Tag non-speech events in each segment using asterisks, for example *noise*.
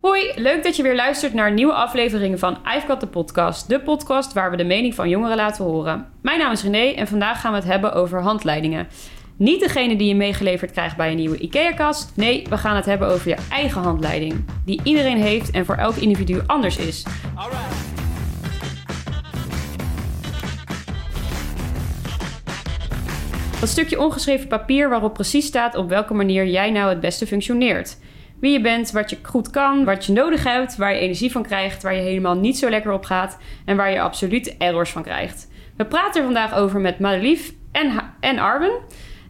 Hoi, leuk dat je weer luistert naar nieuwe afleveringen van I've Got The Podcast. De podcast waar we de mening van jongeren laten horen. Mijn naam is René en vandaag gaan we het hebben over handleidingen. Niet degene die je meegeleverd krijgt bij een nieuwe IKEA-kast. Nee, we gaan het hebben over je eigen handleiding. Die iedereen heeft en voor elk individu anders is. Dat stukje ongeschreven papier waarop precies staat op welke manier jij nou het beste functioneert. Wie je bent, wat je goed kan, wat je nodig hebt, waar je energie van krijgt, waar je helemaal niet zo lekker op gaat en waar je absoluut errors van krijgt. We praten er vandaag over met Madelief en, Ha- en Arwen.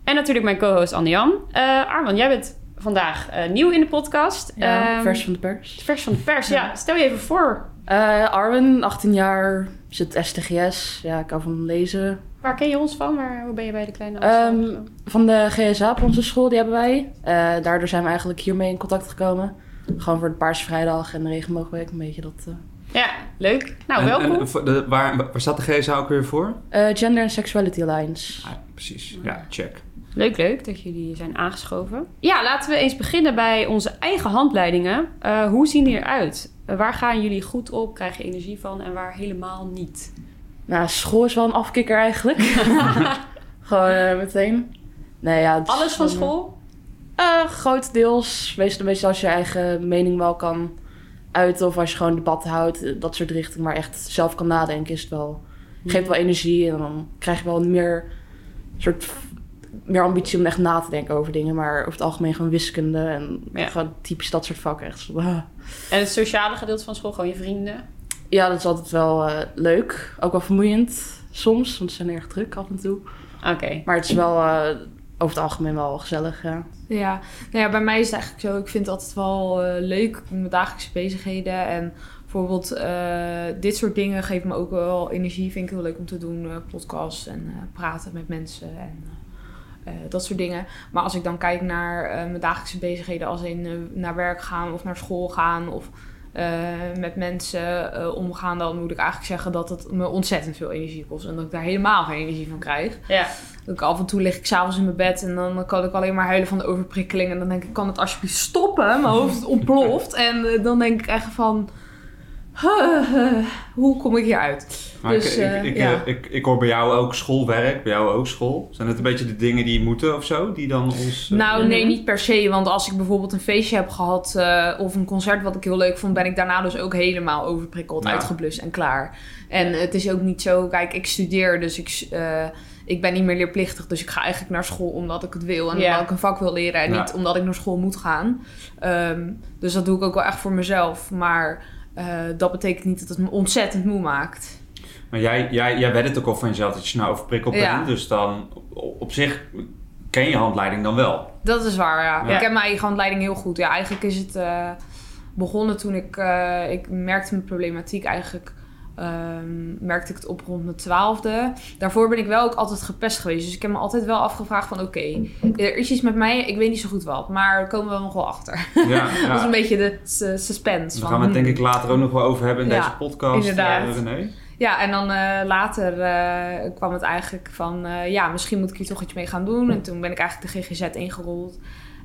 En natuurlijk mijn co-host Anne-Jan. Eh Arwen, jij bent vandaag eh, nieuw in de podcast. Ja, Ehm, vers van de pers. vers van de pers. Ja, stel je even voor. Eh, Arwen, 18 jaar, zit STGS. Ja, ik hou van lezen. Waar ken je ons van? Waar, hoe ben je bij de kleine Ehm, Amsterdam? van de GSA op onze school, die hebben wij. Eh, daardoor zijn we eigenlijk hiermee in contact gekomen. Gewoon voor de Paarse Vrijdag en de Regenboogweek, een beetje dat. eh. Ja, leuk. Nou, En- welkom. en voor de- waar, waar staat de GSA ook weer voor? Eh, Gender and Sexuality Alliance. Ah, precies. Ja, check. Leuk, leuk dat jullie zijn aangeschoven. Ja, laten we eens beginnen bij onze eigen handleidingen. Eh, hoe zien die eruit? Waar gaan jullie goed op, krijg je energie van en waar helemaal niet? Nou, school is wel een afkikker eigenlijk. *laughs* Gewoon eh, meteen. Nee, ja, is Alles van gewoon, school? Eh, grotendeels. Meestal een beetje als je eigen mening wel kan uiten. Of als je gewoon debat houdt. eh, Dat soort richting. Maar echt zelf kan nadenken is het wel... Geeft wel energie. En dan krijg je wel meer... soort meer ambitie om echt na te denken over dingen. Maar over het algemeen gewoon wiskunde. En Ja. gewoon typisch dat soort vakken. Echt. En het sociale gedeelte van school, gewoon je vrienden? Ja, dat is altijd wel eh, leuk. Ook wel vermoeiend soms. Want ze zijn erg druk af en toe. Oké. Maar het is wel... eh, over het algemeen wel gezellig, ja. Ja, nou ja, bij mij is het eigenlijk zo. Ik vind het altijd wel eh, leuk, mijn dagelijkse bezigheden. En bijvoorbeeld eh, dit soort dingen geven me ook wel energie. Vind ik heel leuk om te doen. eh podcasts en eh, praten met mensen en dat soort dingen. Maar als ik dan kijk naar eh, mijn dagelijkse bezigheden... als in naar werk gaan of naar school gaan... of met mensen eh, omgaan... dan moet ik eigenlijk zeggen dat het me ontzettend veel energie kost. En dat ik daar helemaal geen energie van krijg. Ja. Dat ik af en toe lig ik s'avonds in mijn bed en dan kan ik alleen maar huilen van de overprikkeling. En dan denk ik, kan het alsjeblieft stoppen? Mijn hoofd ontploft. En eh, dan denk ik echt van, hoe kom ik hier uit? Maar Dus, ik, eh, ik, ik, ja. eh, ik, ik hoor bij jou ook schoolwerk, bij jou ook school. Zijn het een beetje de dingen die moeten of zo? Die dan ons... eh, Nou, nee, Mhm. niet per se. Want als ik bijvoorbeeld een feestje heb gehad eh, of een concert wat ik heel leuk vond, ben ik daarna dus ook helemaal overprikkeld, uitgeblust en klaar. En het is ook niet zo, kijk, ik studeer, dus ik, eh, ik ben niet meer leerplichtig. Dus ik ga eigenlijk naar school omdat ik het wil en omdat ik een vak wil leren en Ja. niet omdat ik naar school moet gaan. Ehm, dus dat doe ik ook wel echt voor mezelf. Maar eh, dat betekent niet dat het me ontzettend moe maakt. Maar jij, jij, jij weet het ook al van jezelf dat je snel overprikkeld Ja. bent. Dus dan op, zich ken je handleiding dan wel. Dat is waar, ja. Ja. Ik heb mijn eigen handleiding heel goed. Ja, eigenlijk is het eh, begonnen toen ik... eh, ik merkte mijn problematiek eigenlijk... ehm, merkte ik het op rond mijn twaalfde. Daarvoor ben ik wel ook altijd gepest geweest. Dus ik heb me altijd wel afgevraagd van... Oké, er is iets met mij. Ik weet niet zo goed wat. Maar daar komen we nog wel achter. Ja, *laughs* Dat is ja. een beetje de suspense. Daar gaan we het denk ik later ook nog wel over hebben in Ja, deze podcast. inderdaad. eh, René. Ja, en dan eh, later eh, kwam het eigenlijk van... ja, misschien moet ik hier toch iets mee gaan doen. En toen ben ik eigenlijk de GGZ ingerold.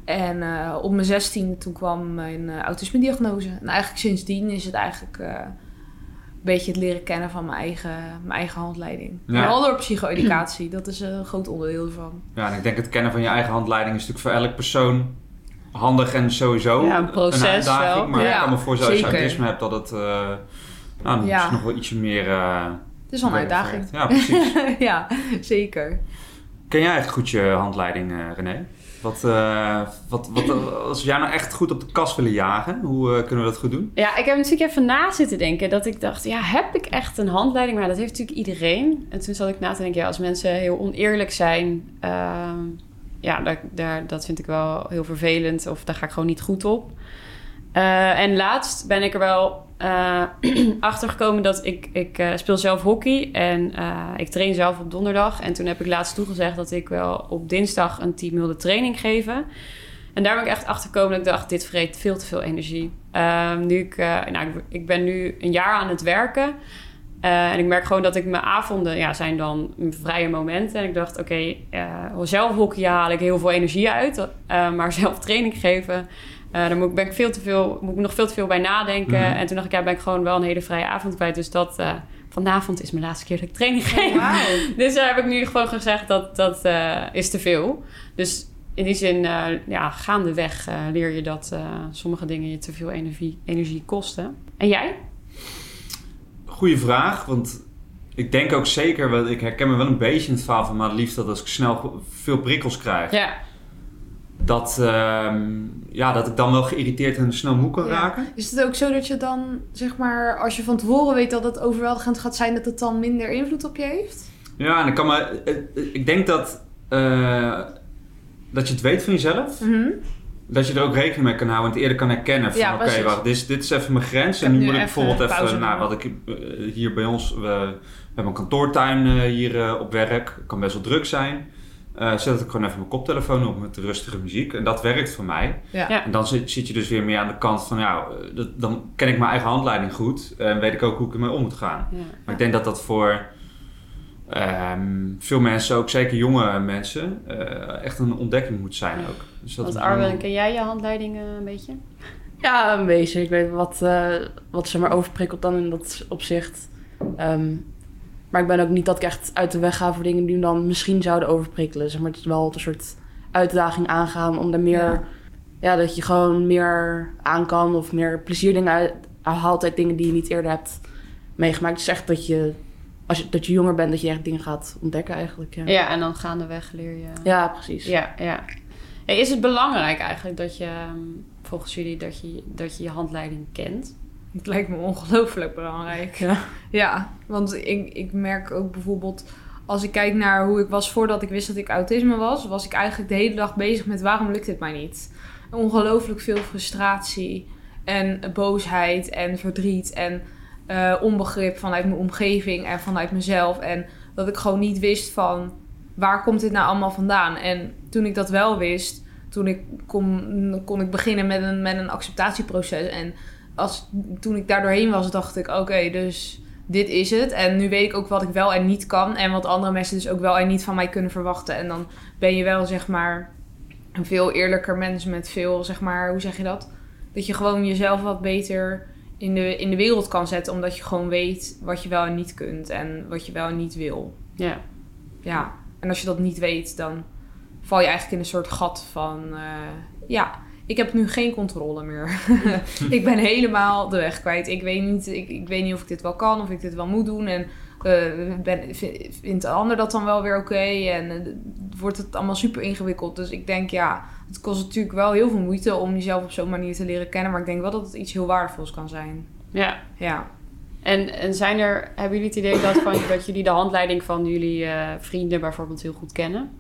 En eh, op mijn zestiende toen kwam mijn eh, autisme-diagnose. En eigenlijk sindsdien is het eigenlijk... beetje het leren kennen van mijn eigen, mijn eigen handleiding. Ja. Vooral door psycho-educatie. Dat is een groot onderdeel ervan. Ja, en ik denk het kennen van je eigen handleiding is natuurlijk voor elk persoon handig en sowieso Ja, een proces uitdaging. wel. Maar ik Ja, kan me voorstellen als je autisme hebt dat het uh, nou, dan Ja. is nog wel ietsje meer... eh, Het is wel een uitdaging. Ja, precies. *laughs* ja, zeker. Ken jij echt goed je handleiding, eh, René? Wat, eh, wat, wat, als we jou nou echt goed op de kast willen jagen, hoe eh, kunnen we dat goed doen? Ja, ik heb natuurlijk even na zitten denken dat ik dacht, ja, heb ik echt een handleiding? Maar dat heeft natuurlijk iedereen. En toen zat ik na te denken, ja, als mensen heel oneerlijk zijn, ehm, ja, daar, daar, dat vind ik wel heel vervelend of daar ga ik gewoon niet goed op. Eh, en laatst ben ik er wel eh *clears throat* achter gekomen dat ik, ik eh, speel zelf hockey en eh, ik train zelf op donderdag. En toen heb ik laatst toegezegd dat ik wel op dinsdag een 10 milde training geven. En daar ben ik echt achter gekomen dat ik dacht, dit vreet veel te veel energie. Ehm, nu ik, nou, ik, ik ben nu een jaar aan het werken. En ik merk gewoon dat ik mijn avonden ja, zijn dan vrije momenten. En ik dacht, oké, eh, zelf hockeyen haal ik heel veel energie uit. maar *laughs* zelf training geven, Eh daar moet, ik- ben ik veel te veel, moet ik nog veel te veel bij nadenken. Mhm. En toen dacht ik, ja, ben ik gewoon wel een hele vrije avond kwijt. Dus dat, eh, vanavond is mijn laatste keer dat ik training geef. *laughs* Dus daar heb ik nu gewoon gezegd dat dat eh, is te veel. Dus in die zin, eh, ja, gaandeweg leer je dat eh, sommige dingen je te veel energie, energie kosten. En jij? Goeie vraag, want ik denk ook zeker, wel- ik herken me wel een beetje in het verhaal van maar liefst dat als ik snel veel prikkels krijg, Ja, dat, ehm, ja, dat ik dan wel geïrriteerd en snel moe kan Ja. raken. Is het ook zo dat je dan, zeg maar, als je van tevoren weet dat het overweldigend gaat zijn, dat het dan minder invloed op je heeft? Ja, en ik kan me, eh, eh, ik denk dat, eh, dat je het weet van jezelf, Mhm. dat je er ook rekening mee kan houden en het eerder kan herkennen van Ja, oké, wacht, dit, is- dit is even mijn grens en nu nu moet ik bijvoorbeeld even, nou, wat ik hier bij ons, we, hebben een kantoortuin hier op werk, kan best wel druk zijn. Eh zet ik gewoon even mijn koptelefoon op met rustige muziek en dat werkt voor mij. Ja. Ja. En dan zit, zit je dus weer meer aan de kant van, ja, eh, dat, dan ken ik mijn eigen handleiding goed en weet ik ook hoe ik ermee om moet gaan. ja. Maar ik denk dat dat voor ehm, veel mensen, ook zeker jonge mensen, eh, echt een ontdekking moet zijn ook. Dus dat Want Arwen, ken jij je handleiding een beetje? Ja, een beetje. Ik weet wat, eh, wat ze maar overprikkelt dan in dat opzicht. Ehm, maar ik ben ook niet dat ik echt uit de weg ga voor dingen die me dan misschien zouden overprikkelen. Zeg maar, het is wel een soort uitdaging aangaan om daar meer... Ja. Ja. dat je gewoon meer aan kan of meer plezierdingen uit, haalt uit dingen die je niet eerder hebt meegemaakt. Het is echt dat je, als je, dat je jonger bent, dat je echt dingen gaat ontdekken eigenlijk. Ja, Ja, en dan gaandeweg leer je... ja precies. Ja, ja. Is het belangrijk eigenlijk dat je, ehm, volgens jullie, dat je, dat je je handleiding kent? Het lijkt me ongelooflijk belangrijk. Ja. Ja, want ik, ik merk ook bijvoorbeeld... Als ik kijk naar hoe ik was voordat ik wist dat ik autisme was... was ik eigenlijk de hele dag bezig met waarom lukt dit mij niet? Ongelooflijk veel frustratie en boosheid en verdriet... en eh, onbegrip vanuit mijn omgeving en vanuit mezelf. En dat ik gewoon niet wist van... waar komt dit nou allemaal vandaan? En toen ik dat wel wist... toen ik kon, kon ik beginnen met een, met een acceptatieproces... en als, toen ik daar doorheen was, dacht ik: oké, dus dit is het. En nu weet ik ook wat ik wel en niet kan. En wat andere mensen dus ook wel en niet van mij kunnen verwachten. En dan ben je wel, zeg maar, een veel eerlijker mens met veel, zeg maar, hoe zeg je dat? Dat je gewoon jezelf wat beter in de, in de wereld kan zetten. Omdat je gewoon weet wat je wel en niet kunt. En wat je wel en niet wil. Ja. Ja. En als je dat niet weet, dan val je eigenlijk in een soort gat van... eh, ja, ik heb nu geen controle meer. *laughs* ik ben helemaal de weg kwijt. Ik weet, niet, ik, ik weet niet of ik dit wel kan, of ik dit wel moet doen. En eh, ben, vind, vindt de ander dat dan wel weer oké? En eh, wordt het allemaal super ingewikkeld. Dus ik denk, ja, het kost natuurlijk wel heel veel moeite om jezelf op zo'n manier te leren kennen. Maar ik denk wel dat het iets heel waardevols kan zijn. ja. Ja. En, en zijn er, hebben jullie het idee dat, van, dat jullie de handleiding van jullie eh, vrienden bijvoorbeeld heel goed kennen?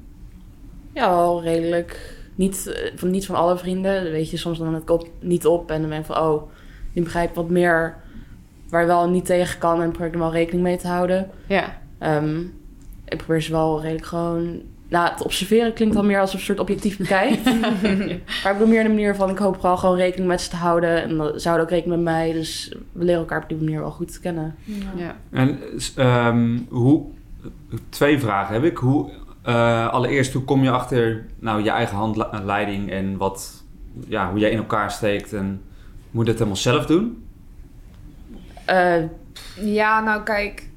Ja, redelijk. Niet eh, van, niet van alle vrienden. Dan weet je, soms dan let ik op, niet op. En dan ben ik van, oh, nu begrijp ik wat meer waar je wel niet tegen kan. En probeer ik er wel rekening mee te houden. Ja. Ehm, ik probeer ze wel redelijk gewoon... Nou, het observeren klinkt dan meer als een soort objectief bekijkt. *laughs* maar ik bedoel meer in de manier van, ik hoop vooral gewoon rekening met ze te houden. En dan ze houden ook rekening met mij. Dus we leren elkaar op die manier wel goed kennen. ja. En ehm, hoe, twee vragen heb ik. Hoe, eh, allereerst, hoe kom je achter nou, je eigen handleiding en wat, ja, hoe jij in elkaar steekt en moet je dat helemaal zelf doen? Eh, Ja, nou kijk,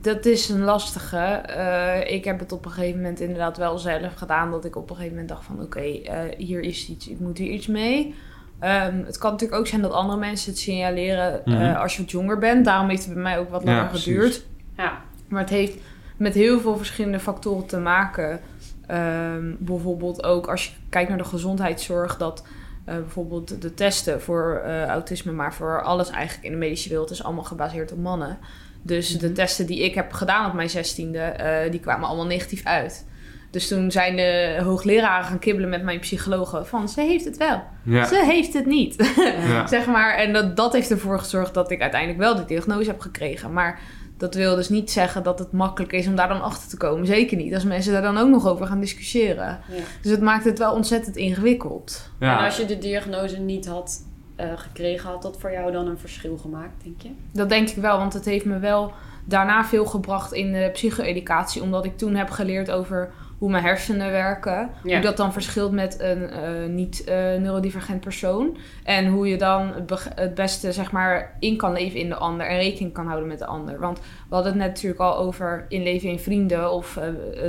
dat is een lastige. Eh, ik heb het op een gegeven moment inderdaad wel zelf gedaan. Dat ik op een gegeven moment dacht van oké, eh, hier is iets, ik moet hier iets mee. Ehm, het kan natuurlijk ook zijn dat andere mensen het signaleren eh, Mhm. als je wat jonger bent. Daarom heeft het bij mij ook wat langer Ja, geduurd. Ja. Maar het heeft met heel veel verschillende factoren te maken. Ehm, bijvoorbeeld ook als je kijkt naar de gezondheidszorg, dat eh, bijvoorbeeld de testen voor eh, autisme, maar voor alles eigenlijk in de medische wereld is allemaal gebaseerd op mannen. Dus de testen die ik heb gedaan op mijn zestiende, eh die kwamen allemaal negatief uit. Dus toen zijn de hoogleraren gaan kibbelen met mijn psychologen van ze heeft het wel, Ja, ze heeft het niet. ja. *laughs* zeg maar. En dat, dat heeft ervoor gezorgd dat ik uiteindelijk wel de diagnose heb gekregen. Maar dat wil dus niet zeggen dat het makkelijk is om daar dan achter te komen. Zeker niet. Als mensen daar dan ook nog over gaan discussiëren. Ja. Dus het maakt het wel ontzettend ingewikkeld. Ja. En als je de diagnose niet had eh, gekregen, had dat voor jou dan een verschil gemaakt, denk je? Dat denk ik wel, want het heeft me wel daarna veel gebracht in de psycho-educatie. Omdat ik toen heb geleerd over hoe mijn hersenen werken. Ja. Hoe dat dan verschilt met een eh, niet-neurodivergent persoon. En hoe je dan het, beste zeg maar, in kan leven in de ander en rekening kan houden met de ander. Want we hadden het net natuurlijk al over inleven in vrienden of eh,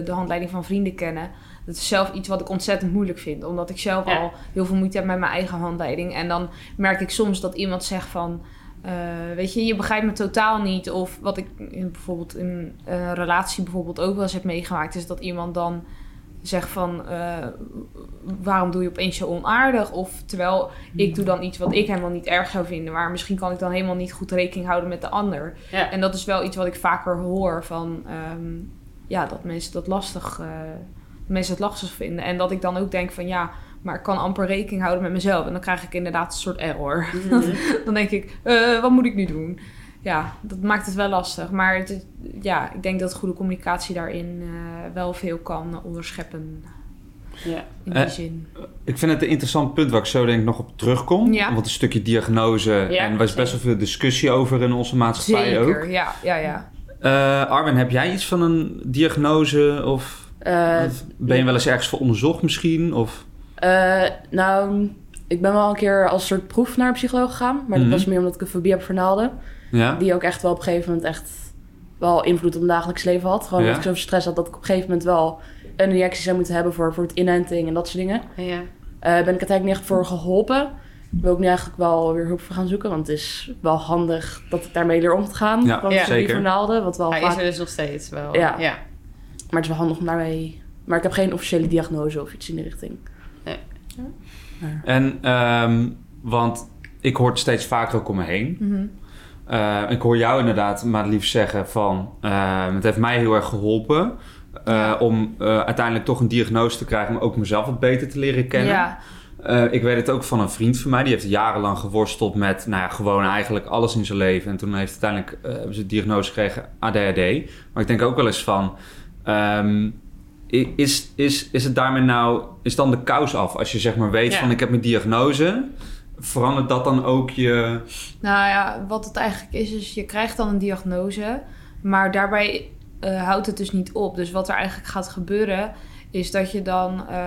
de handleiding van vrienden kennen. Dat is zelf iets wat ik ontzettend moeilijk vind. Omdat ik zelf Ja. al heel veel moeite heb met mijn eigen handleiding. En dan merk ik soms dat iemand zegt van... eh, weet je, je begrijpt me totaal niet. Of wat ik in, bijvoorbeeld in een relatie bijvoorbeeld ook wel eens heb meegemaakt... is dat iemand dan zegt van... eh, waarom doe je opeens zo onaardig? Of terwijl ik doe dan iets wat ik helemaal niet erg zou vinden... maar misschien kan ik dan helemaal niet goed rekening houden met de ander. Ja. En dat is wel iets wat ik vaker hoor van... ehm, ja, dat mensen dat lastig... eh, mensen het lastig vinden. En dat ik dan ook denk van ja, maar ik kan amper rekening houden met mezelf. En dan krijg ik inderdaad een soort error. Mhm. *laughs* dan denk ik, eh, wat moet ik nu doen? Ja, dat maakt het wel lastig. Maar het, is- ja, ik denk dat goede communicatie daarin eh, wel veel kan onderscheppen. Ja. In die Eh, zin. Ik vind het een interessant punt waar ik zo denk ik nog op terugkom. Ja. Want een stukje diagnose. en er was best wel veel discussie over in onze maatschappij ook. Zeker, ja, ja, ja. Eh, Armin, heb jij iets van een diagnose? Of, Eh, of ben je wel eens ergens voor onderzocht misschien? Of, eh, nou, ik ben wel een keer als soort proef naar een psycholoog gegaan. Maar Mhm. dat was meer omdat ik een fobie heb voor naalden. ja? Die ook echt wel op een gegeven moment echt wel invloed op mijn dagelijks leven had. Gewoon Ja. omdat ik zoveel stress had dat ik op een gegeven moment wel een injectie zou moeten hebben voor, voor het inenting en dat soort dingen. Ja. Eh ben ik er eigenlijk niet echt voor geholpen. Ik wil ook nu eigenlijk wel weer hulp voor gaan zoeken. Want het is wel handig dat ik daarmee leer om te gaan. Ja, Ja. met die zeker. vernaalden, wat wel Hij vaak... is er dus nog steeds wel. Ja. ja. Maar het is wel handig om daarmee... Maar ik heb geen officiële diagnose of iets in die richting. En, ehm, want ik hoor het steeds vaker ook om me heen. Mhm. Eh, ik hoor jou inderdaad maar lief zeggen van... eh, het heeft mij heel erg geholpen... eh, Ja. om eh, uiteindelijk toch een diagnose te krijgen... om ook mezelf wat beter te leren kennen. Ja, Eh, ik weet het ook van een vriend van mij. Die heeft jarenlang geworsteld met nou ja, gewoon eigenlijk alles in zijn leven. En toen heeft uiteindelijk hebben ze de diagnose gekregen ADHD. Maar ik denk ook wel eens van... ehm, is, is, is het daarmee nou... Is dan de kous af? Als je zeg maar weet Ja. van ik heb mijn diagnose... Verandert dat dan ook je... Nou ja, wat het eigenlijk is, is je krijgt dan een diagnose, maar daarbij eh, houdt het dus niet op. Dus wat er eigenlijk gaat gebeuren, is dat je dan, eh,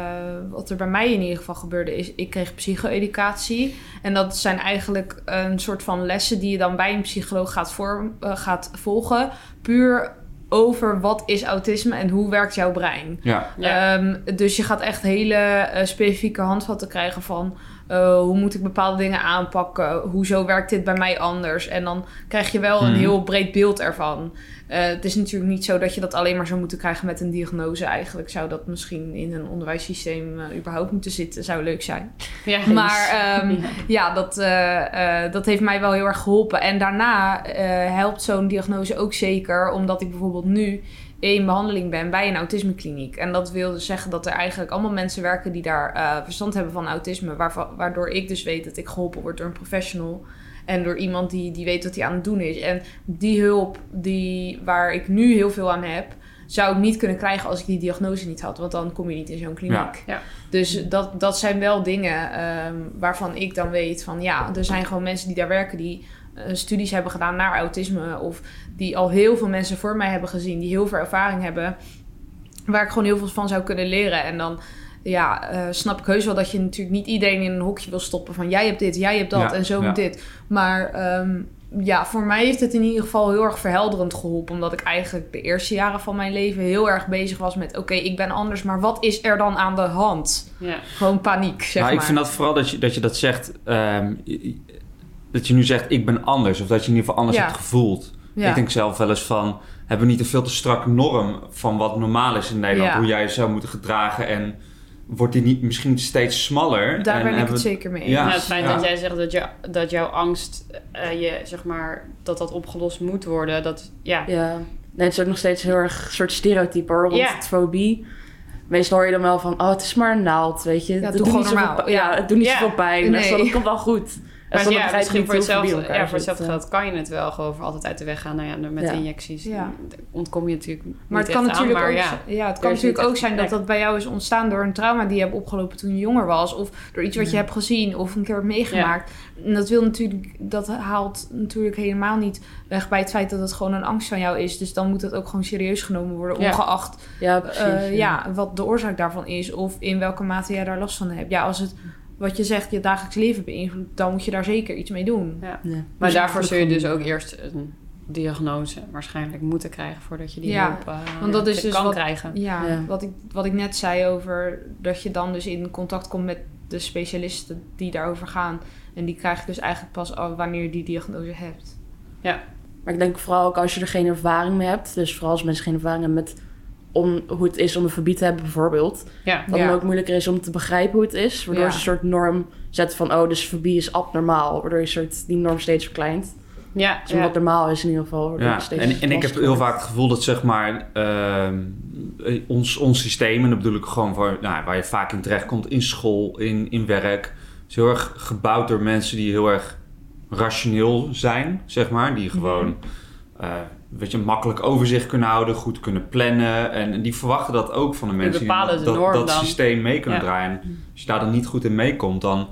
wat er bij mij in ieder geval gebeurde, is ik kreeg psycho-educatie. En dat zijn eigenlijk een soort van lessen die je dan bij een psycholoog gaat, eh, gaat volgen, puur over wat is autisme en hoe werkt jouw brein. Ja. Ehm, dus je gaat echt hele eh, specifieke handvatten krijgen van eh, hoe moet ik bepaalde dingen aanpakken, hoezo werkt dit bij mij anders. En dan krijg je wel een Mhm. heel breed beeld ervan. Eh, het is natuurlijk niet zo dat je dat alleen maar zou moeten krijgen met een diagnose. Eigenlijk zou dat misschien in een onderwijssysteem eh, überhaupt moeten zitten. Zou leuk zijn. Ja, *laughs* Maar ehm, *laughs* ja, dat, eh, eh, dat heeft mij wel heel erg geholpen. En daarna eh, helpt zo'n diagnose ook zeker, omdat ik bijvoorbeeld nu in behandeling ben bij een autismekliniek. En dat wil dus zeggen dat er eigenlijk allemaal mensen werken die daar eh, verstand hebben van autisme, waardoor ik dus weet dat ik geholpen word door een professional. En door iemand die, die weet wat hij aan het doen is. En die hulp die, waar ik nu heel veel aan heb, zou ik niet kunnen krijgen als ik die diagnose niet had. Want dan kom je niet in zo'n kliniek. Ja. Ja. Dus dat, dat zijn wel dingen ehm, waarvan ik dan weet van ja, er zijn gewoon mensen die daar werken die studies hebben gedaan naar autisme. Of die al heel veel mensen voor mij hebben gezien, die heel veel ervaring hebben. Waar ik gewoon heel veel van zou kunnen leren. En dan ja, eh, snap ik heus wel dat je natuurlijk niet iedereen in een hokje wil stoppen van jij hebt dit, jij hebt dat Ja, en zo ja. moet dit. Maar ehm, ja, voor mij heeft het in ieder geval heel erg verhelderend geholpen. Omdat ik eigenlijk de eerste jaren van mijn leven heel erg bezig was met... oké, ik ben anders, maar wat is er dan aan de hand? Ja. Gewoon paniek, zeg nou, maar. ik vind dat vooral dat je dat, je dat zegt... ehm, dat je nu zegt, ik ben anders. Of dat je in ieder geval anders Ja. hebt gevoeld. ja. Ik denk zelf wel eens van... Hebben we niet een veel te strakke norm van wat normaal is in Nederland? Ja. Hoe jij je zou moeten gedragen en... Wordt die niet misschien steeds smaller? Daar en ben ik het zeker mee eens. Ja. Nou, het feit Ja. dat jij zegt dat, je, dat jouw angst, eh, je, zeg maar, dat dat opgelost moet worden, dat, ja. Ja. Nee, het is ook nog steeds heel erg een soort stereotype hoor, rond Ja. het fobie. Meestal hoor je dan wel van, oh, het is maar een naald, weet je. Ja, Het doe doet gewoon niet zoveel normaal. pi- Ja, Ja. het doet niet Ja. zoveel pijn. Nee. Dat komt wel goed. Maar ja, misschien voor hetzelfde, ja, voor hetzelfde geld kan je het wel gewoon voor altijd uit de weg gaan. Nou ja, met Ja. injecties Ja. ontkom je natuurlijk Maar het niet kan echt aan, natuurlijk maar ook, ja. ja, het kan natuurlijk ook zijn dat dat bij jou is ontstaan door een trauma die je hebt opgelopen toen je jonger was. Of door iets wat je Ja. hebt gezien of een keer hebt meegemaakt. En dat, wil natuurlijk, dat haalt natuurlijk helemaal niet weg bij het feit dat het gewoon een angst van jou is. Dus dan moet het ook gewoon serieus genomen worden, Ja. ongeacht Ja, precies. eh, ja, wat de oorzaak daarvan is. Of in welke mate jij daar last van hebt. Ja, als het, wat je zegt, je dagelijks leven beïnvloedt, dan moet je daar zeker iets mee doen. Ja. Ja. Maar Dus daarvoor zul je dus ook eerst een diagnose waarschijnlijk moeten krijgen voordat je die Ja, hulp eh, want dat is dus kan wat- krijgen. Ja, Ja. Wat, ik, wat ik net zei over dat je dan dus in contact komt met de specialisten die daarover gaan. En die krijg je dus eigenlijk pas wanneer je die diagnose hebt. Maar ik denk vooral ook als je er geen ervaring mee hebt. Dus vooral als mensen geen ervaring hebben met om, hoe het is om een fobie te hebben bijvoorbeeld. Ja, Dat Ja. het ook moeilijker is om te begrijpen hoe het is. Waardoor Ja. ze een soort norm zetten van... oh, dus fobie is abnormaal. Waardoor je soort die norm steeds verkleint. ja, Dus ja. wat normaal is in ieder geval. Ja, en, en ik heb heel vaak het gevoel dat zeg maar ehm, eh, ons, ons systeem, en dat bedoel ik gewoon voor, nou, waar je vaak in terechtkomt, in school, in, in werk, is heel erg gebouwd door mensen die heel erg rationeel zijn, zeg maar. Die gewoon eh, weet je, makkelijk overzicht kunnen houden, goed kunnen plannen. En, en die verwachten dat ook van de mensen de dat, dat systeem mee kunnen Ja. draaien. En Als je daar dan niet goed in meekomt, dan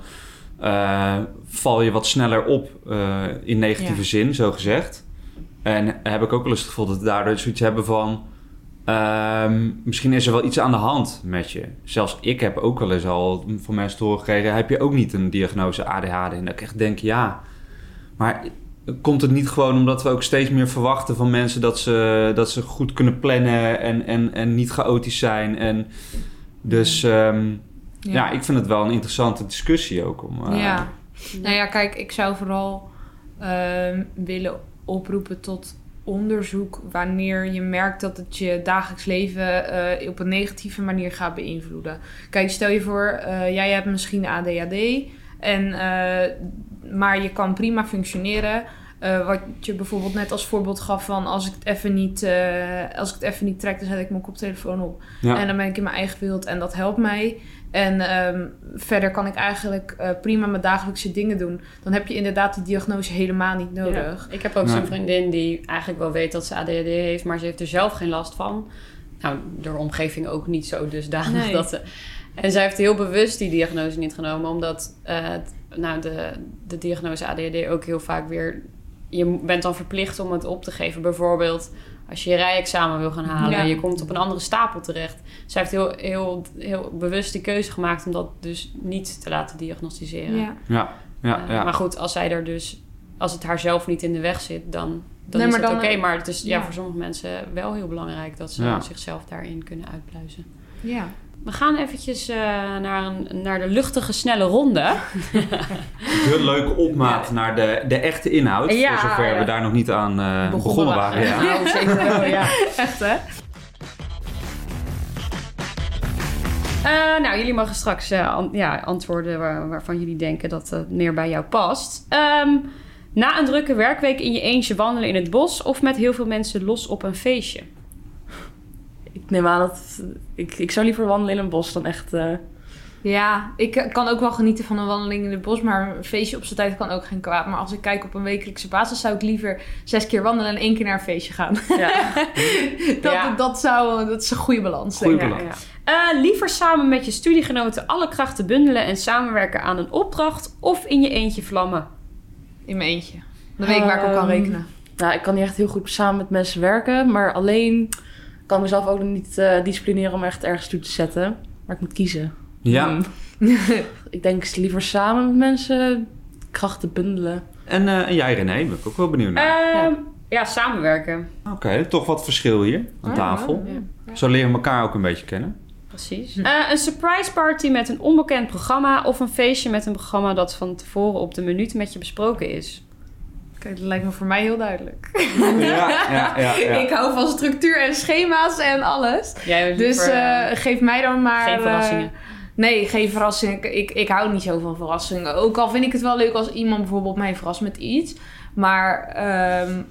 eh, val je wat sneller op eh, in negatieve Ja. zin, zo gezegd. En heb ik ook wel eens het gevoel dat we daardoor zoiets hebben van... ehm, misschien is er wel iets aan de hand met je. Zelfs ik heb ook wel eens al van mensen te horen gekregen... heb je ook niet een diagnose ADHD? En dat ik echt denk, ja... Maar komt het niet gewoon omdat we ook steeds meer verwachten van mensen... dat ze, dat ze goed kunnen plannen en, en, en niet chaotisch zijn? En dus ehm, ja. ik vind het wel een interessante discussie ook. Om, eh, ja. Nou ja, kijk, ik zou vooral ehm, willen oproepen tot onderzoek wanneer je merkt dat het je dagelijks leven eh, op een negatieve manier gaat beïnvloeden. Kijk, stel je voor, eh, jij hebt misschien ADHD, en, eh, maar je kan prima functioneren. Eh, wat je bijvoorbeeld net als voorbeeld gaf van als ik het even niet, eh, als ik het even niet trek, dan zet ik mijn koptelefoon op. Ja. En dan ben ik in mijn eigen wereld en dat helpt mij. En ehm, verder kan ik eigenlijk eh, prima mijn dagelijkse dingen doen. Dan heb je inderdaad die diagnose helemaal niet nodig. Ja. Ik heb ook Nee. zo'n vriendin die eigenlijk wel weet dat ze ADHD heeft, maar ze heeft er zelf geen last van. Nou, door de omgeving ook niet zo dusdanig Nee. dat ze... En zij heeft heel bewust die diagnose niet genomen, omdat eh, het- nou, de, de diagnose ADHD ook heel vaak weer... Je bent dan verplicht om het op te geven. Bijvoorbeeld als je je rijexamen wil gaan halen Ja. je komt op een andere stapel terecht. Zij heeft heel, heel, heel bewust die keuze gemaakt om dat dus niet te laten diagnosticeren. Ja. Ja, ja, Eh, ja. Maar goed, als zij er dus, als het haar zelf niet in de weg zit, dan, dan Nee, is het oké. eh, Maar het is ja. ja. voor sommige mensen wel heel belangrijk dat ze Ja. zichzelf daarin kunnen uitpluizen. ja. We gaan eventjes eh, naar, een, naar de luchtige, snelle ronde. *laughs* De leuke opmaat naar de, de echte inhoud. Ja, voor zover ja. we daar nog niet aan eh, begonnen, waren. Ja. Nou, zeker wel, *laughs* ja. Echt hè? Eh, nou, jullie mogen straks eh, an- ja, antwoorden waar- waarvan jullie denken dat het meer bij jou past. Ehm, na een drukke werkweek in je eentje wandelen in het bos of met heel veel mensen los op een feestje? Ik neem aan dat... Ik, ik zou liever wandelen in een bos dan echt... eh, Ja, ik eh, kan ook wel genieten van een wandeling in het bos, maar een feestje op zijn tijd kan ook geen kwaad. Maar als ik kijk op een wekelijkse basis, zou ik liever zes keer wandelen en één keer naar een feestje gaan. ja. *laughs* dat, Ja. dat, zou, dat is een goede balans. Denk ik. balans. Eh, liever samen met je studiegenoten alle krachten bundelen en samenwerken aan een opdracht of in je eentje vlammen? In mijn eentje. Dan weet ik waar ik op kan Ehm, rekenen. Nou, ik kan niet echt heel goed samen met mensen werken. Maar alleen kan mezelf ook nog niet eh, disciplineren om echt ergens toe te zetten. Maar ik moet kiezen. Ja. Hmm. *laughs* ik denk liever samen met mensen krachten bundelen. En, eh, en jij René, ben ik ook wel benieuwd naar. Ehm, ja, samenwerken. Oké, toch wat verschil hier aan Ja, tafel. ja. Zo leren we elkaar ook een beetje kennen. Precies. Eh, een surprise party met een onbekend programma of een feestje met een programma dat van tevoren op de minuut met je besproken is. Dat lijkt me voor mij heel duidelijk. Ja, ja, ja. ja. *laughs* Ik hou van structuur en schema's en alles. Dus liever, eh, eh, geef mij dan maar... geen eh, verrassingen. nee, geen verrassingen. Ik, ik hou niet zo van verrassingen. Ook al vind ik het wel leuk als iemand bijvoorbeeld mij verrast met iets. Maar ehm,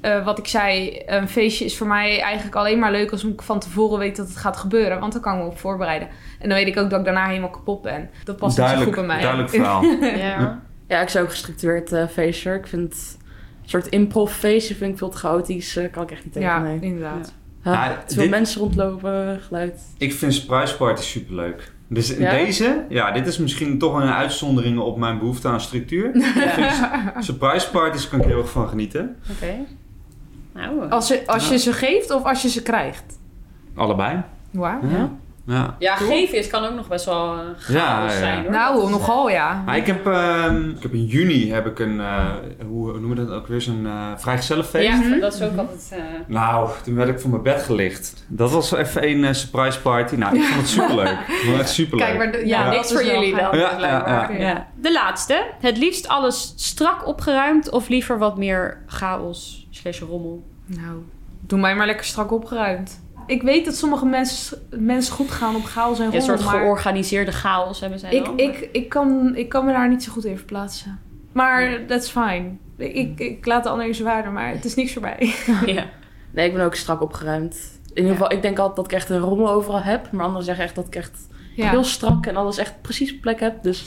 eh, wat ik zei, een feestje is voor mij eigenlijk alleen maar leuk als ik van tevoren weet dat het gaat gebeuren. Want dan kan ik me op voorbereiden. En dan weet ik ook dat ik daarna helemaal kapot ben. Dat past niet zo goed duidelijk, bij mij. duidelijk verhaal. *laughs* ja. Ja, ik zou ook gestructureerd eh, feestje. Ik vind een soort improv feestje vind ik veel te chaotisch. eh, kan ik echt niet tegen. Ja, nee. inderdaad. Ja, Ja, te veel dit- mensen rondlopen, geluid. Ik vind surprise party superleuk. Dus in Ja? deze, ja, dit is misschien toch een uitzondering op mijn behoefte aan structuur. *laughs* Surprise parties kan ik heel erg van genieten. Oké. Nou, Als je, als je ze geeft of als je ze krijgt? Allebei. Wauw. Ja. Ja. ja, geven is kan ook nog best wel eh, chaos Ja, ja. zijn hoor. Nou, nogal ja. Maar ik heb, ehm, ik heb in juni heb ik een, eh, hoe noemen we dat ook weer, zo'n uh, vrijgezellenfeest. Ja, Mhm. dat is ook altijd... eh, Nou, toen werd ik van mijn bed gelicht. Dat was even een eh, surprise party. Nou, ik vond het superleuk. Ik vond het echt superleuk. Kijk, maar de- ja, Ja. niks dat is voor jullie dan. Ja, ja, ja. Ja. De laatste. Het liefst alles strak opgeruimd of liever wat meer chaos slash rommel? Nou, doe mij maar lekker strak opgeruimd. Ik weet dat sommige mensen, mensen goed gaan op chaos en Ja, een rommel, soort maar georganiseerde chaos hebben zij ik, dan. ik, ik, kan, ik kan me daar niet zo goed in verplaatsen. Maar that's fine. Ik, ik laat de ander in zijn waarde, maar het is niks voor mij. *laughs* ja. Nee, ik ben ook strak opgeruimd. In ieder geval, ik denk altijd dat ik echt een rommel overal heb. Maar anderen zeggen echt dat ik echt Ja. heel strak en alles echt precies op plek heb. Dus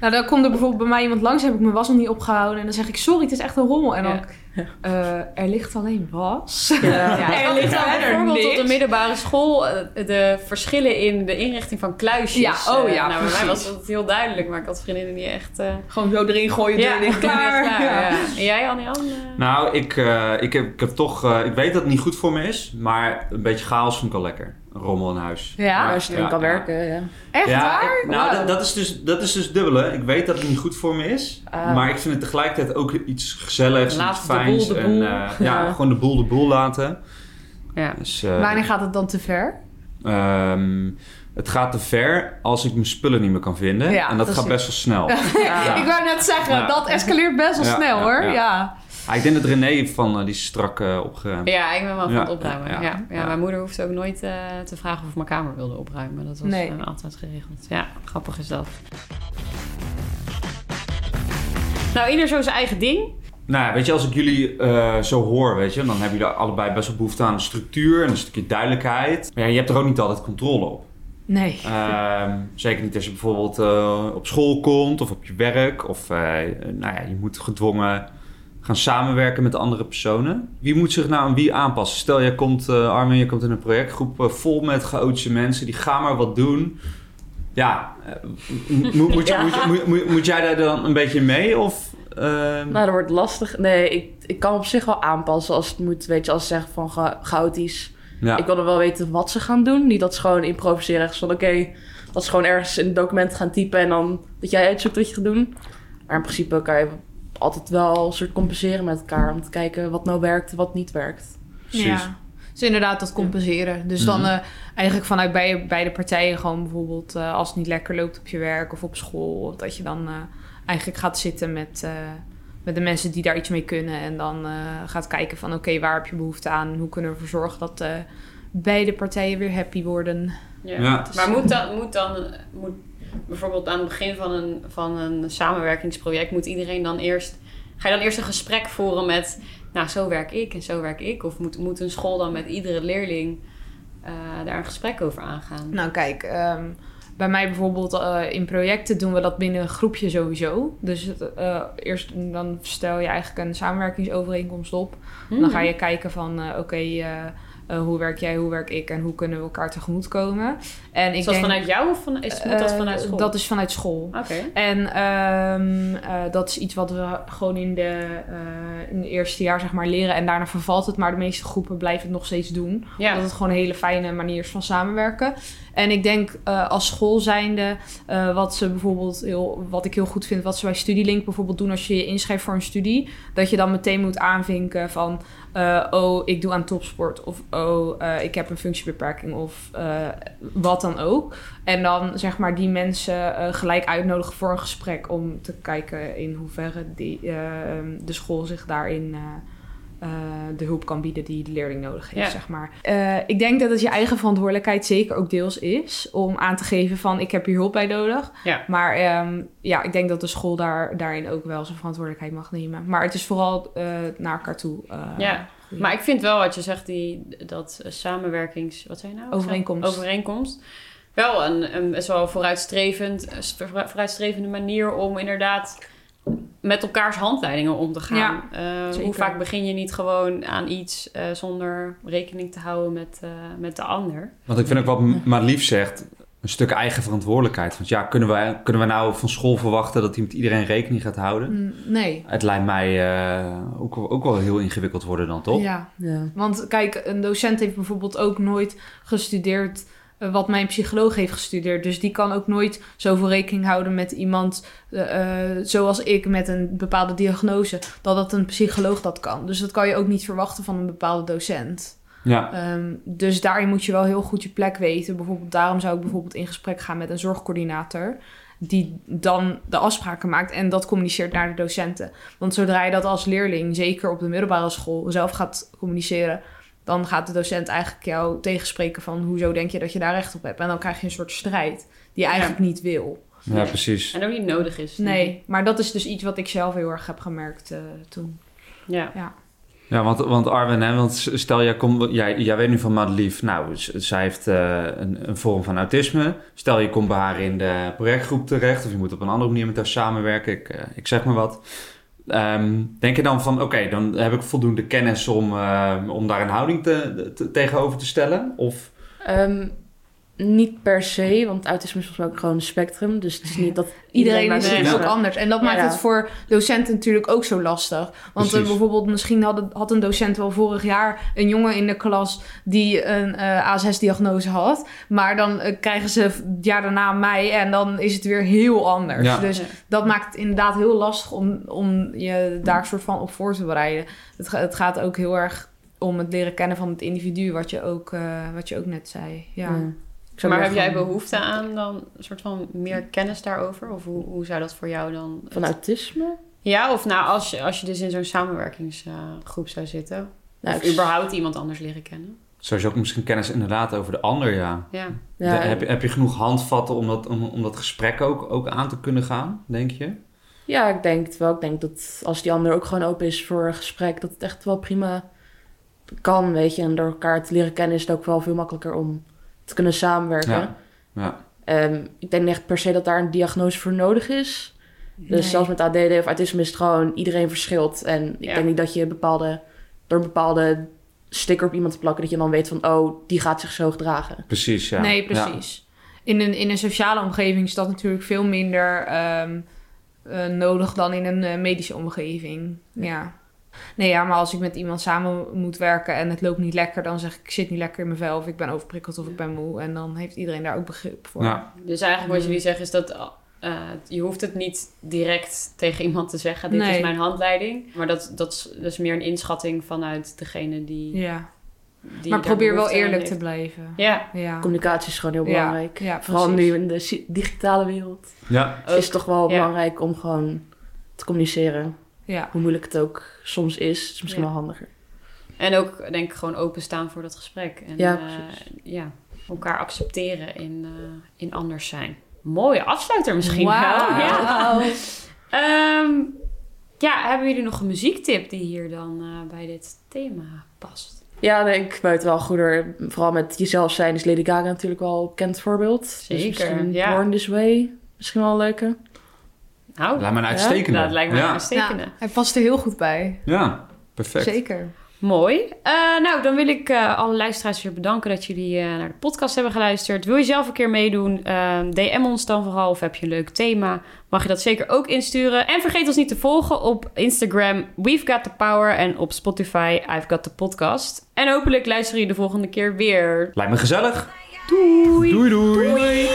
Nou, dan komt er bijvoorbeeld bij mij iemand langs, heb ik mijn was nog niet opgehouden. En dan zeg ik, sorry, het is echt een rommel. En dan, Ja. *laughs* eh, er ligt alleen was. Ja. *laughs* Ja, Er ligt bijvoorbeeld op de niks. middelbare school eh, de verschillen in de inrichting van kluisjes. Ja, oh Eh, ja, nou, bij mij was dat heel duidelijk, maar ik had vriendinnen die echt... eh Gewoon zo erin gooien, *laughs* dicht, klaar. klaar. Ja. Ja. En jij, Anne-Jan? eh? Nou, ik, eh, ik, heb, ik heb toch... eh, ik weet dat het niet goed voor me is. Maar een beetje chaos vind ik wel lekker. Een rommel in huis. Ja? als je erin ja, kan ja. werken, ja. Echt ja, waar? ik- nou, Wow. dat, dat, is dus, dat is dus dubbele. Ik weet dat het niet goed voor me is. Ah. Maar ik vind het tegelijkertijd ook iets gezelligs, Laat iets de boel fijns. de en, boel. eh, ja, *laughs* Ja. gewoon de boel de boel laten. Ja. Dus, eh, Wanneer gaat het dan te ver? ehm, het gaat te ver als ik mijn spullen niet meer kan vinden. Ja, en dat, dat gaat best wel snel. *laughs* Ja. Ik wou net zeggen, Ja. dat escaleert best wel Ja, snel ja, hoor. ja. Ja. Ah, ik denk dat René van eh, die is strak eh, opgeruimd. Ja, ik ben wel van Ja, het opruimen. Ja, ja, ja, ja. Mijn moeder hoeft ook nooit eh, te vragen of ik mijn kamer wilde opruimen. Dat was Nee. altijd geregeld. Ja, grappig is dat. Nou, ieder zo zijn eigen ding. Nou ja, weet je, als ik jullie eh, zo hoor, weet je, dan hebben jullie allebei best wel behoefte aan een structuur en een stukje duidelijkheid. Maar ja, je hebt er ook niet altijd controle op. Nee. Ehm, zeker niet als je bijvoorbeeld eh, op school komt of op je werk. Of eh, nou ja, je moet gedwongen gaan samenwerken met andere personen. Wie moet zich nou aan wie aanpassen? Stel, jij komt, Armin, je komt in een projectgroep vol met chaotische mensen. Die gaan maar wat doen. Ja, moet, moet jij daar dan een beetje mee? Of, ehm, Nou, dat wordt lastig. Nee, ik, ik kan op zich wel aanpassen als het moet. Weet je, als ze zeggen van chaotisch. ja. Ik wil er wel weten wat ze gaan doen. Niet dat ze gewoon improviseren. Ergens van, oké, dat ze gewoon ergens in het document gaan typen... en dan dat jij uitzoekt wat je gaat doen. Maar in principe kan je altijd wel een soort compenseren met elkaar... om te kijken wat nou werkt en wat niet werkt. Precies. Ja. Dus inderdaad dat compenseren. Dus dan Mhm. eh, eigenlijk vanuit beide, beide partijen gewoon bijvoorbeeld eh, als het niet lekker loopt op je werk of op school, dat je dan eh, eigenlijk gaat zitten met, eh, met de mensen die daar iets mee kunnen en dan eh, gaat kijken van oké, waar heb je behoefte aan hoe kunnen we ervoor zorgen dat eh, beide partijen weer happy worden. Ja. Ja. Maar moet dan, moet dan moet bijvoorbeeld aan het begin van een, van een samenwerkingsproject, moet iedereen dan eerst. Ga je dan eerst een gesprek voeren met, nou, zo werk ik en zo werk ik? Of moet, moet een school dan met iedere leerling eh, daar een gesprek over aangaan? Nou kijk, ehm, bij mij bijvoorbeeld eh, in projecten doen we dat binnen een groepje sowieso. Dus eh, eerst dan stel je eigenlijk een samenwerkingsovereenkomst op. Hmm. Dan ga je kijken van, eh, oké, hoe werk jij, hoe werk ik en hoe kunnen we elkaar tegemoet komen. En ik Is dat denk, vanuit jou of van, is, moet dat eh, vanuit school? Dat is vanuit school. Oké. En ehm, eh, dat is iets wat we gewoon in, de, eh, in het eerste jaar zeg maar leren. En daarna vervalt het. Maar de meeste groepen blijven het nog steeds doen. Ja. Omdat het gewoon een hele fijne manier is van samenwerken. En ik denk als school zijnde, wat ze bijvoorbeeld heel, wat ik heel goed vind, wat ze bij Studielink bijvoorbeeld doen als je je inschrijft voor een studie, dat je dan meteen moet aanvinken van, oh, ik doe aan topsport, of oh, ik heb een functiebeperking, of wat dan ook. En dan zeg maar die mensen eh, gelijk uitnodigen voor een gesprek om te kijken in hoeverre die, eh, de school zich daarin eh, eh, de hulp kan bieden die de leerling nodig heeft, Ja. zeg maar. Ik denk dat het je eigen verantwoordelijkheid zeker ook deels is om aan te geven van ik heb hier hulp bij nodig. Ja. Maar ehm, ja, ik denk dat de school daar, daarin ook wel zijn verantwoordelijkheid mag nemen. Maar het is vooral naar elkaar toe. Ja. Maar ik vind wel wat je zegt, die, dat samenwerkings... Wat zei je nou? Overeenkomst. Overeenkomst. Wel een, een best wel vooruitstrevend, eh, vooruitstrevende manier om inderdaad met elkaars handleidingen om te gaan. Eh, hoe vaak begin je niet gewoon aan iets eh, zonder rekening te houden met, eh, met de ander? Want ik vind ook wat maar lief zegt, een stuk eigen verantwoordelijkheid. Want ja, kunnen we, kunnen we nou van school verwachten dat hij met iedereen rekening gaat houden? Mm, Nee. Het lijkt mij eh, ook, wel- ook wel heel ingewikkeld worden dan, toch? Ja. Ja. Want kijk, een docent heeft bijvoorbeeld ook nooit gestudeerd eh, wat mijn psycholoog heeft gestudeerd. Dus die kan ook nooit zoveel rekening houden met iemand eh, zoals ik met een bepaalde diagnose. Dat dat een psycholoog dat kan. Dus dat kan je ook niet verwachten van een bepaalde docent. Ja, Ehm, dus daarin moet je wel heel goed je plek weten. Bijvoorbeeld daarom zou ik bijvoorbeeld in gesprek gaan met een zorgcoördinator. Die dan de afspraken maakt en dat communiceert naar de docenten. Want zodra je dat als leerling, zeker op de middelbare school, zelf gaat communiceren, dan gaat de docent eigenlijk jou tegenspreken van hoezo denk je dat je daar recht op hebt. En dan krijg je een soort strijd die je eigenlijk niet wil. ja precies. En ook niet nodig is. Nee, maar dat is dus iets wat ik zelf heel erg heb gemerkt eh, toen. Ja. Ja, want, want Arwen, hè, want stel jij, jij, jij weet nu van Madelief, nou, zij heeft eh, een, een vorm van autisme. Stel je komt bij haar in de projectgroep terecht, of je moet op een andere manier met haar samenwerken, ik, eh, ik zeg maar wat. Ehm, denk je dan van, oké, dan heb ik voldoende kennis om, eh, om daar een houding te- tegenover te stellen? Of, Ehm, niet per se, want autisme is volgens mij ook gewoon een spectrum. Dus het is niet dat *laughs* Iedereen is Nee, dus ook anders. En dat Ja. maakt het voor docenten natuurlijk ook zo lastig. Want Precies. bijvoorbeeld, misschien had, het- had een docent wel vorig jaar een jongen in de klas die een eh ASS-diagnose had. Maar dan eh, krijgen ze het jaar daarna mij en dan is het weer heel anders. Ja. Dus dat maakt het inderdaad heel lastig om, om je daar soort van op voor te bereiden. Het, het gaat ook heel erg om het leren kennen van het individu, wat je ook, eh, wat je ook net zei. Ja. Ja. Ik zou Maar heb jij behoefte aan dan een soort van meer kennis daarover? Of hoe, hoe zou dat voor jou dan... Van autisme? Ja, of nou, als je, als je dus in zo'n samenwerkingsgroep zou zitten. Nou, of ik- überhaupt iemand anders leren kennen. sowieso ook misschien kennis inderdaad over de ander, ja. Ja. Ja, De- heb, je- heb je genoeg handvatten om dat, om, om dat gesprek ook, ook aan te kunnen gaan, denk je? Ja, ik denk het wel. Ik denk dat als die ander ook gewoon open is voor een gesprek, dat het echt wel prima kan, weet je. En door elkaar te leren kennen is het ook wel veel makkelijker om te kunnen samenwerken. Ja. Ja. Ehm, ik denk niet echt per se dat daar een diagnose voor nodig is. Dus Nee. zelfs met ADD of autisme is het gewoon iedereen verschilt. En ik Ja. denk niet dat je bepaalde, door een bepaalde sticker op iemand te plakken, dat je dan weet van, oh, die gaat zich zo gedragen. Precies, ja. Nee, precies. In, een, in een sociale omgeving is dat natuurlijk veel minder ehm, eh, nodig dan in een eh, medische omgeving. Ja. Nee, ja, maar als ik met iemand samen moet werken en het loopt niet lekker, dan zeg ik, ik zit niet lekker in mijn vel, of ik ben overprikkeld, of ik ben moe. En dan heeft iedereen daar ook begrip voor. Ja. Dus eigenlijk wat jullie zeggen is dat eh, je hoeft het niet direct tegen iemand te zeggen. Dit Nee. is mijn handleiding. Maar dat, dat, is, dat is meer een inschatting vanuit degene die... Ja. die Maar probeer wel eerlijk te blijven. Ja, Ja. Communicatie is gewoon heel belangrijk. ja, Vooral nu in de digitale wereld ja. is het toch wel ja. belangrijk om gewoon te communiceren. Ja. Hoe moeilijk het ook soms is, is misschien Ja. wel handiger. En ook denk ik gewoon openstaan voor dat gesprek. En Ja, eh, ja, elkaar accepteren in, eh, in anders zijn. Mooie afsluiter misschien Wauw. wel. Ja. *laughs* Ehm, ja, hebben jullie nog een muziektip die hier dan eh, bij dit thema past? Ja, nee, ik buiten wel goeder. Vooral met jezelf zijn is Lady Gaga natuurlijk wel een bekend voorbeeld. Zeker, Dus misschien ja. Born This Way. Misschien wel een leuke. Nou, Lijkt me een uitstekende. dat lijkt me ja. een uitstekende. Ja, hij past er heel goed bij. Ja, perfect. Zeker. Mooi. Eh, nou, dan wil ik eh, alle luisteraars weer bedanken dat jullie eh, naar de podcast hebben geluisterd. Wil je zelf een keer meedoen? DM ons dan vooral of heb je een leuk thema? Mag je dat zeker ook insturen. En vergeet ons niet te volgen op Instagram We've Got The Power en op Spotify I've Got The Podcast. En hopelijk luisteren jullie de volgende keer weer. Lijkt me gezellig. Doei! doei. doei.